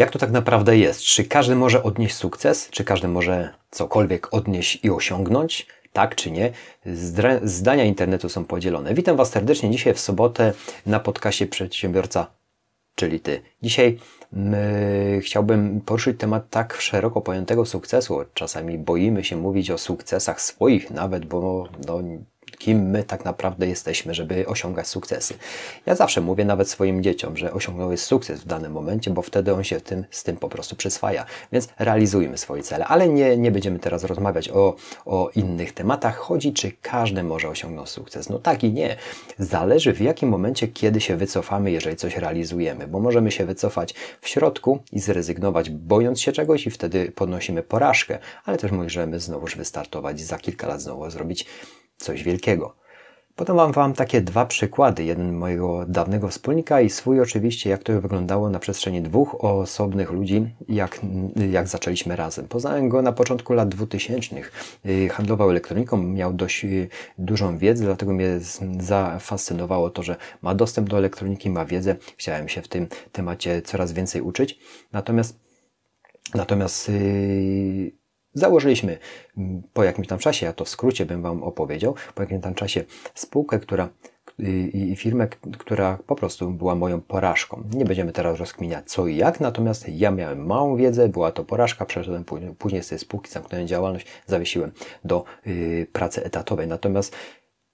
Jak to tak naprawdę jest? Czy każdy może odnieść sukces? Czy każdy może cokolwiek odnieść i osiągnąć? Tak czy nie? Zdania internetu są podzielone. Witam Was serdecznie dzisiaj w sobotę na podcaście Przedsiębiorca, czyli Ty. Dzisiaj chciałbym poruszyć temat tak szeroko pojętego sukcesu. Czasami boimy się mówić o sukcesach swoich nawet, bo no, kim my tak naprawdę jesteśmy, żeby osiągać sukcesy. Ja zawsze mówię nawet swoim dzieciom, że osiągnąłeś sukces w danym momencie, bo wtedy on się tym, z tym po prostu przyswaja. Więc realizujmy swoje cele, ale nie, nie będziemy teraz rozmawiać o, o innych tematach. Chodzi, czy każdy może osiągnąć sukces. No tak i nie. Zależy w jakim momencie, kiedy się wycofamy, jeżeli coś realizujemy, bo możemy się wycofać w środku i zrezygnować, bojąc się czegoś i wtedy podnosimy porażkę, ale też możemy znowuż wystartować i za kilka lat znowu zrobić coś wielkiego. Potem mam Wam takie dwa przykłady. Jeden mojego dawnego wspólnika i swój oczywiście, jak to wyglądało na przestrzeni dwóch osobnych ludzi, jak, jak zaczęliśmy razem. Poznałem go na początku lat 2000. Y, handlował elektroniką, miał dość y, dużą wiedzę, dlatego mnie zafascynowało to, że ma dostęp do elektroniki, ma wiedzę. Chciałem się w tym temacie coraz więcej uczyć. Natomiast Natomiast yy, Założyliśmy po jakimś tam czasie, ja to w skrócie bym Wam opowiedział, po jakimś tam czasie spółkę, która i firmę, która po prostu była moją porażką. Nie będziemy teraz rozkminiać co i jak, natomiast ja miałem małą wiedzę, była to porażka, przeszedłem później z tej spółki, zamknąłem działalność, zawiesiłem do y, pracy etatowej. Natomiast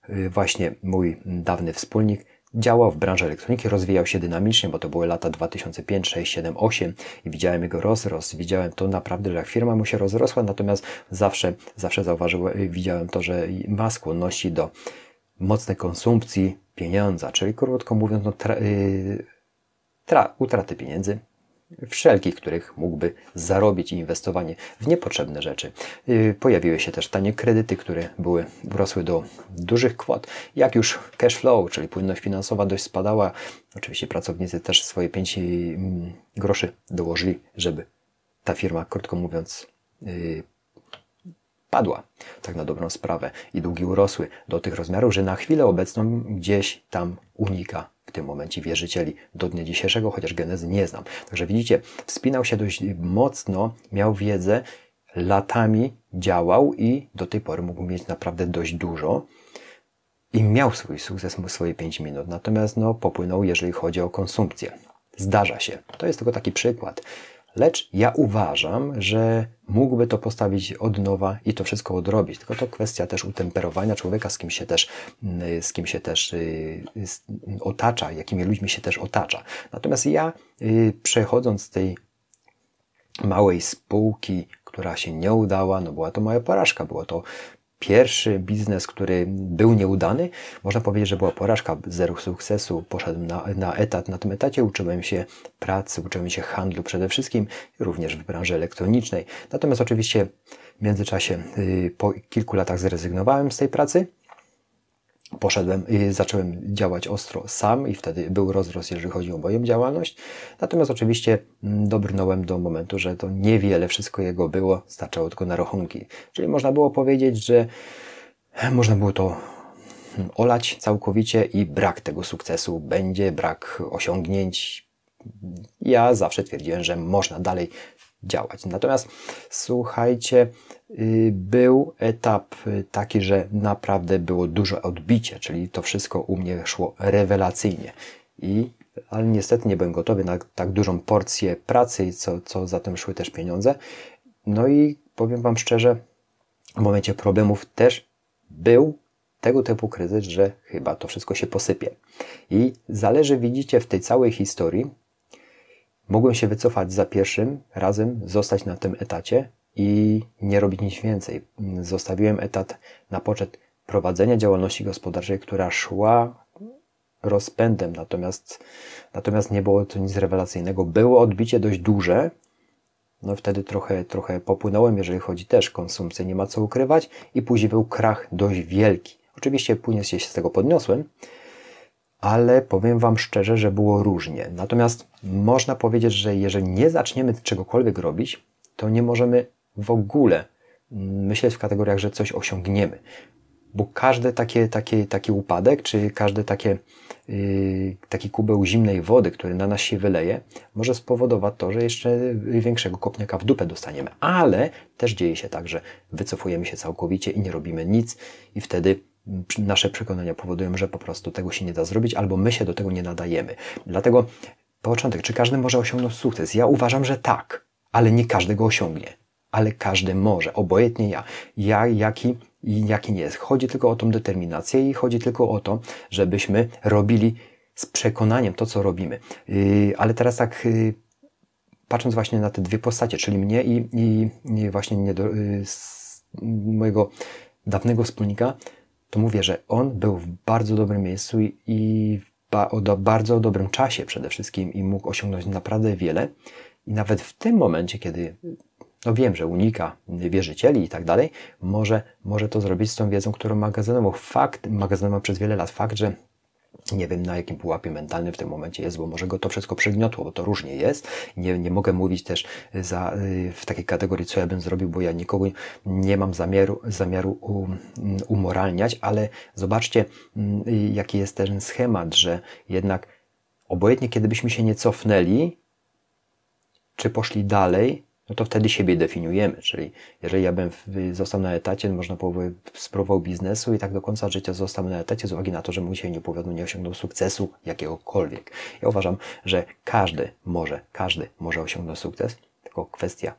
y, właśnie mój dawny wspólnik działał w branży elektroniki, rozwijał się dynamicznie, bo to były lata 2005, 6, 7, 8 i widziałem jego rozrost, widziałem to naprawdę, że firma mu się rozrosła, natomiast zawsze, zawsze zauważyłem, widziałem to, że ma skłonności do mocnej konsumpcji pieniądza, czyli krótko mówiąc, no, tra, yy, tra, utraty pieniędzy, wszelkich, których mógłby zarobić inwestowanie w niepotrzebne rzeczy. Y, pojawiły się też tanie kredyty, które były, urosły do dużych kwot. Jak już cash flow, czyli płynność finansowa dość spadała, oczywiście pracownicy też swoje 5 mm, groszy dołożyli, żeby ta firma, krótko mówiąc, y, padła, tak na dobrą sprawę. I długi urosły do tych rozmiarów, że na chwilę obecną gdzieś tam unika w tym momencie wierzycieli do dnia dzisiejszego, chociaż genezy nie znam. Także widzicie, wspinał się dość mocno, miał wiedzę, latami działał i do tej pory mógł mieć naprawdę dość dużo i miał swój sukces, swoje 5 minut. Natomiast no, popłynął, jeżeli chodzi o konsumpcję. Zdarza się. To jest tylko taki przykład. Lecz ja uważam, że mógłby to postawić od nowa i to wszystko odrobić. Tylko to kwestia też utemperowania człowieka, z kim się też, mm, z kim się też y, otacza, jakimi ludźmi się też otacza. Natomiast ja y, przechodząc z tej małej spółki, która się nie udała, no była to moja porażka, było to pierwszy biznes, który był nieudany, można powiedzieć, że była porażka, zero sukcesu. Poszedłem na, na etat. Na tym etacie uczyłem się pracy, uczyłem się handlu przede wszystkim, również w branży elektronicznej. Natomiast oczywiście w międzyczasie y, po kilku latach zrezygnowałem z tej pracy poszedłem i zacząłem działać ostro sam i wtedy był rozrost, jeżeli chodzi o moją działalność. Natomiast oczywiście mm, dobrnąłem do momentu, że to niewiele wszystko jego było, starczało tylko na rachunki. Czyli można było powiedzieć, że można było to mm, olać całkowicie i brak tego sukcesu będzie, brak osiągnięć. Ja zawsze twierdziłem, że można dalej działać. Natomiast słuchajcie, y, był etap y, taki, że naprawdę było dużo odbicie, czyli to wszystko u mnie szło rewelacyjnie. I, ale niestety nie byłem gotowy na tak dużą porcję pracy, co, co za tym szły też pieniądze. No i powiem Wam szczerze, w momencie problemów też był tego typu kryzys, że chyba to wszystko się posypie. I zależy, widzicie, w tej całej historii, Mogłem się wycofać za pierwszym razem, zostać na tym etacie i nie robić nic więcej. Zostawiłem etat na poczet prowadzenia działalności gospodarczej, która szła rozpędem, natomiast, natomiast nie było to nic rewelacyjnego. Było odbicie dość duże, no wtedy trochę, trochę popłynąłem, jeżeli chodzi też konsumpcję, nie ma co ukrywać i później był krach dość wielki. Oczywiście później się z tego podniosłem, ale powiem Wam szczerze, że było różnie. Natomiast można powiedzieć, że jeżeli nie zaczniemy czegokolwiek robić, to nie możemy w ogóle myśleć w kategoriach, że coś osiągniemy. Bo każdy taki, taki, taki upadek, czy każde takie yy, taki kubeł zimnej wody, który na nas się wyleje, może spowodować to, że jeszcze większego kopniaka w dupę dostaniemy. Ale też dzieje się tak, że wycofujemy się całkowicie i nie robimy nic i wtedy nasze przekonania powodują, że po prostu tego się nie da zrobić, albo my się do tego nie nadajemy. Dlatego początek, czy każdy może osiągnąć sukces? Ja uważam, że tak, ale nie każdy go osiągnie. Ale każdy może, obojętnie ja. Ja, jaki i jaki nie jest. Chodzi tylko o tą determinację i chodzi tylko o to, żebyśmy robili z przekonaniem to, co robimy. Yy, ale teraz tak, yy, patrząc właśnie na te dwie postacie, czyli mnie i, i, i właśnie nie do, yy, mojego dawnego wspólnika, to mówię, że on był w bardzo dobrym miejscu i, i o do, bardzo dobrym czasie przede wszystkim i mógł osiągnąć naprawdę wiele. I nawet w tym momencie, kiedy no wiem, że unika wierzycieli i tak dalej, może, może to zrobić z tą wiedzą, którą magazynował. Fakt, magazynował przez wiele lat fakt, że nie wiem na jakim pułapie mentalnym w tym momencie jest, bo może go to wszystko przygniotło, bo to różnie jest. Nie, nie mogę mówić też za, w takiej kategorii, co ja bym zrobił, bo ja nikogo nie mam zamiaru, zamiaru umoralniać, ale zobaczcie, mm, jaki jest ten schemat, że jednak obojętnie kiedy byśmy się nie cofnęli, czy poszli dalej, no to wtedy siebie definiujemy. Czyli jeżeli ja bym został na etacie, można powiedzieć, spróbował biznesu i tak do końca życia został na etacie z uwagi na to, że mu się nie powiodło, nie osiągnął sukcesu jakiegokolwiek. Ja uważam, że każdy może, każdy może osiągnąć sukces, tylko kwestia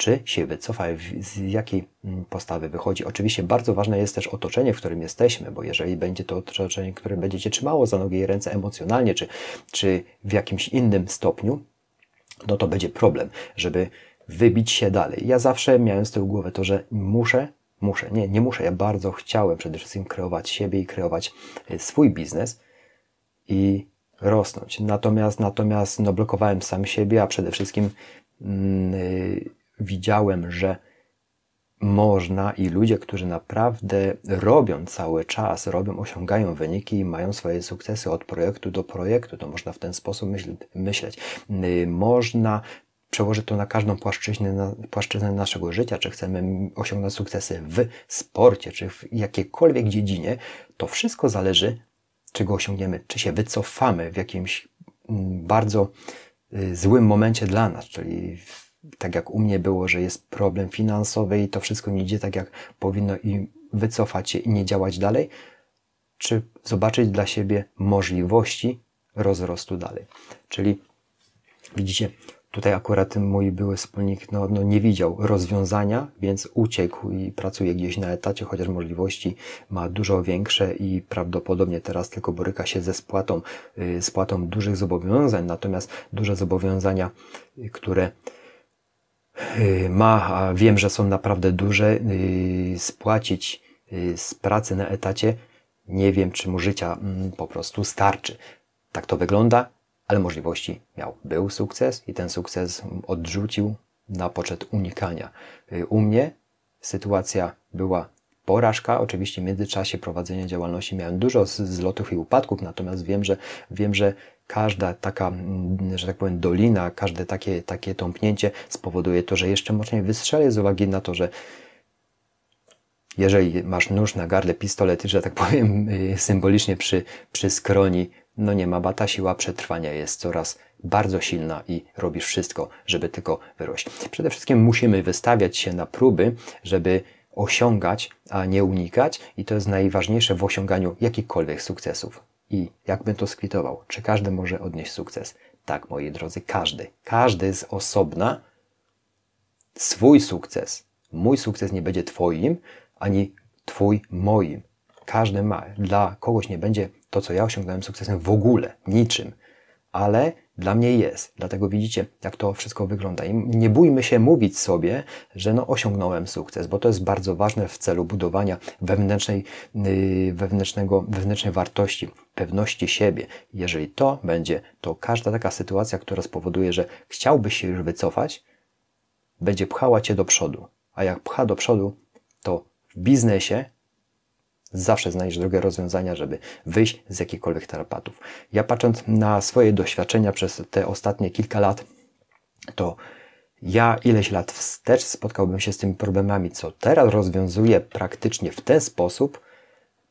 czy się wycofa, z jakiej mm, postawy wychodzi. Oczywiście bardzo ważne jest też otoczenie, w którym jesteśmy, bo jeżeli będzie to otoczenie, które będziecie trzymało za nogi i ręce emocjonalnie, czy, czy w jakimś innym stopniu, no to będzie problem, żeby wybić się dalej. Ja zawsze miałem z tyłu głowy to, że muszę, muszę, nie, nie muszę, ja bardzo chciałem przede wszystkim kreować siebie i kreować e, swój biznes i rosnąć. Natomiast, natomiast no, blokowałem sam siebie, a przede wszystkim yy, widziałem, że można i ludzie, którzy naprawdę robią cały czas, robią, osiągają wyniki i mają swoje sukcesy od projektu do projektu, to można w ten sposób myśleć. Yy, można przełożyć to na każdą płaszczyznę, na, płaszczyznę naszego życia, czy chcemy osiągnąć sukcesy w sporcie, czy w jakiejkolwiek dziedzinie, to wszystko zależy, czy go osiągniemy, czy się wycofamy w jakimś mm, bardzo y, złym momencie dla nas, czyli tak jak u mnie było, że jest problem finansowy i to wszystko nie idzie tak, jak powinno i wycofać się i nie działać dalej, czy zobaczyć dla siebie możliwości rozrostu dalej. Czyli widzicie, Tutaj akurat mój były wspólnik no, no nie widział rozwiązania, więc uciekł i pracuje gdzieś na etacie, chociaż możliwości ma dużo większe i prawdopodobnie teraz tylko boryka się ze spłatą, y, spłatą dużych zobowiązań, natomiast duże zobowiązania, y, które y, ma, a wiem, że są naprawdę duże, spłacić z pracy na etacie, nie wiem, czy mu życia mm, po prostu starczy. Tak to wygląda ale możliwości miał. Był sukces i ten sukces odrzucił na poczet unikania. U mnie sytuacja była porażka. Oczywiście w międzyczasie prowadzenia działalności miałem dużo zlotów i upadków, natomiast wiem, że wiem, że każda taka, mm, że tak powiem, dolina, każde takie, takie tąpnięcie spowoduje to, że jeszcze mocniej wystrzeli z uwagi na to, że jeżeli masz nóż na gardle, pistolet, że tak powiem, symbolicznie przy, przy skroni, no nie ma, bata siła przetrwania jest coraz bardzo silna i robisz wszystko, żeby tylko wyrość. Przede wszystkim musimy wystawiać się na próby, żeby osiągać, a nie unikać i to jest najważniejsze w osiąganiu jakichkolwiek sukcesów. I jakbym to skwitował, czy każdy może odnieść sukces? Tak, moi drodzy, każdy. Każdy z osobna swój sukces. Mój sukces nie będzie Twoim, ani Twój moim. Każdy ma. Dla kogoś nie będzie to, co ja osiągnąłem sukcesem w ogóle, niczym. Ale dla mnie jest. Dlatego widzicie, jak to wszystko wygląda. I nie bójmy się mówić sobie, że no osiągnąłem sukces, bo to jest bardzo ważne w celu budowania wewnętrznej, yy, wewnętrznego, wewnętrznej wartości, pewności siebie. Jeżeli to będzie, to każda taka sytuacja, która spowoduje, że chciałbyś się już wycofać, będzie pchała cię do przodu. A jak pcha do przodu, to w biznesie Zawsze znajdziesz drogę rozwiązania, żeby wyjść z jakichkolwiek tarapatów. Ja patrząc na swoje doświadczenia przez te ostatnie kilka lat, to ja ileś lat wstecz spotkałbym się z tymi problemami, co teraz rozwiązuję praktycznie w ten sposób,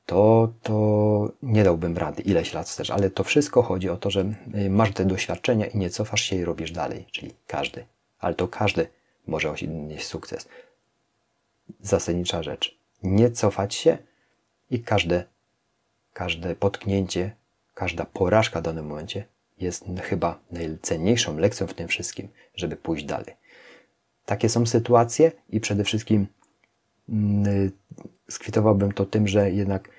to, to nie dałbym rady ileś lat wstecz, ale to wszystko chodzi o to, że y, masz te doświadczenia i nie cofasz się i robisz dalej, czyli każdy, ale to każdy może osiągnąć sukces. Zasadnicza rzecz. Nie cofać się i każde, każde potknięcie, każda porażka w danym momencie jest chyba najcenniejszą lekcją w tym wszystkim, żeby pójść dalej. Takie są sytuacje i przede wszystkim yy, skwitowałbym to tym, że jednak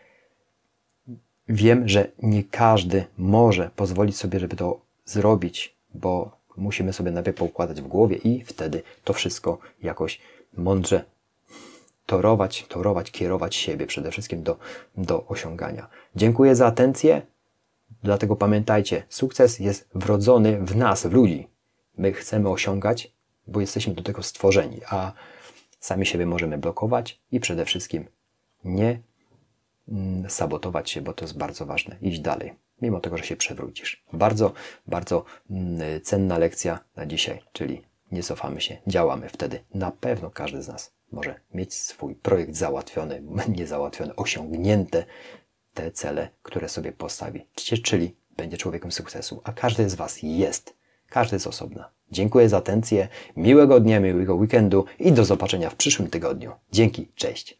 wiem, że nie każdy może pozwolić sobie, żeby to zrobić, bo musimy sobie najpierw poukładać w głowie i wtedy to wszystko jakoś mądrze torować, torować, kierować siebie przede wszystkim do, do osiągania. Dziękuję za atencję. Dlatego pamiętajcie, sukces jest wrodzony w nas, w ludzi. My chcemy osiągać, bo jesteśmy do tego stworzeni, a sami siebie możemy blokować i przede wszystkim nie mm, sabotować się, bo to jest bardzo ważne. Iść dalej, mimo tego, że się przewrócisz. Bardzo, bardzo mm, cenna lekcja na dzisiaj, czyli nie cofamy się, działamy. Wtedy na pewno każdy z nas może mieć swój projekt załatwiony, nie załatwiony, osiągnięte te cele, które sobie postawi. Czyli będzie człowiekiem sukcesu, a każdy z Was jest. Każdy jest osobna. Dziękuję za atencję, miłego dnia, miłego weekendu i do zobaczenia w przyszłym tygodniu. Dzięki, cześć.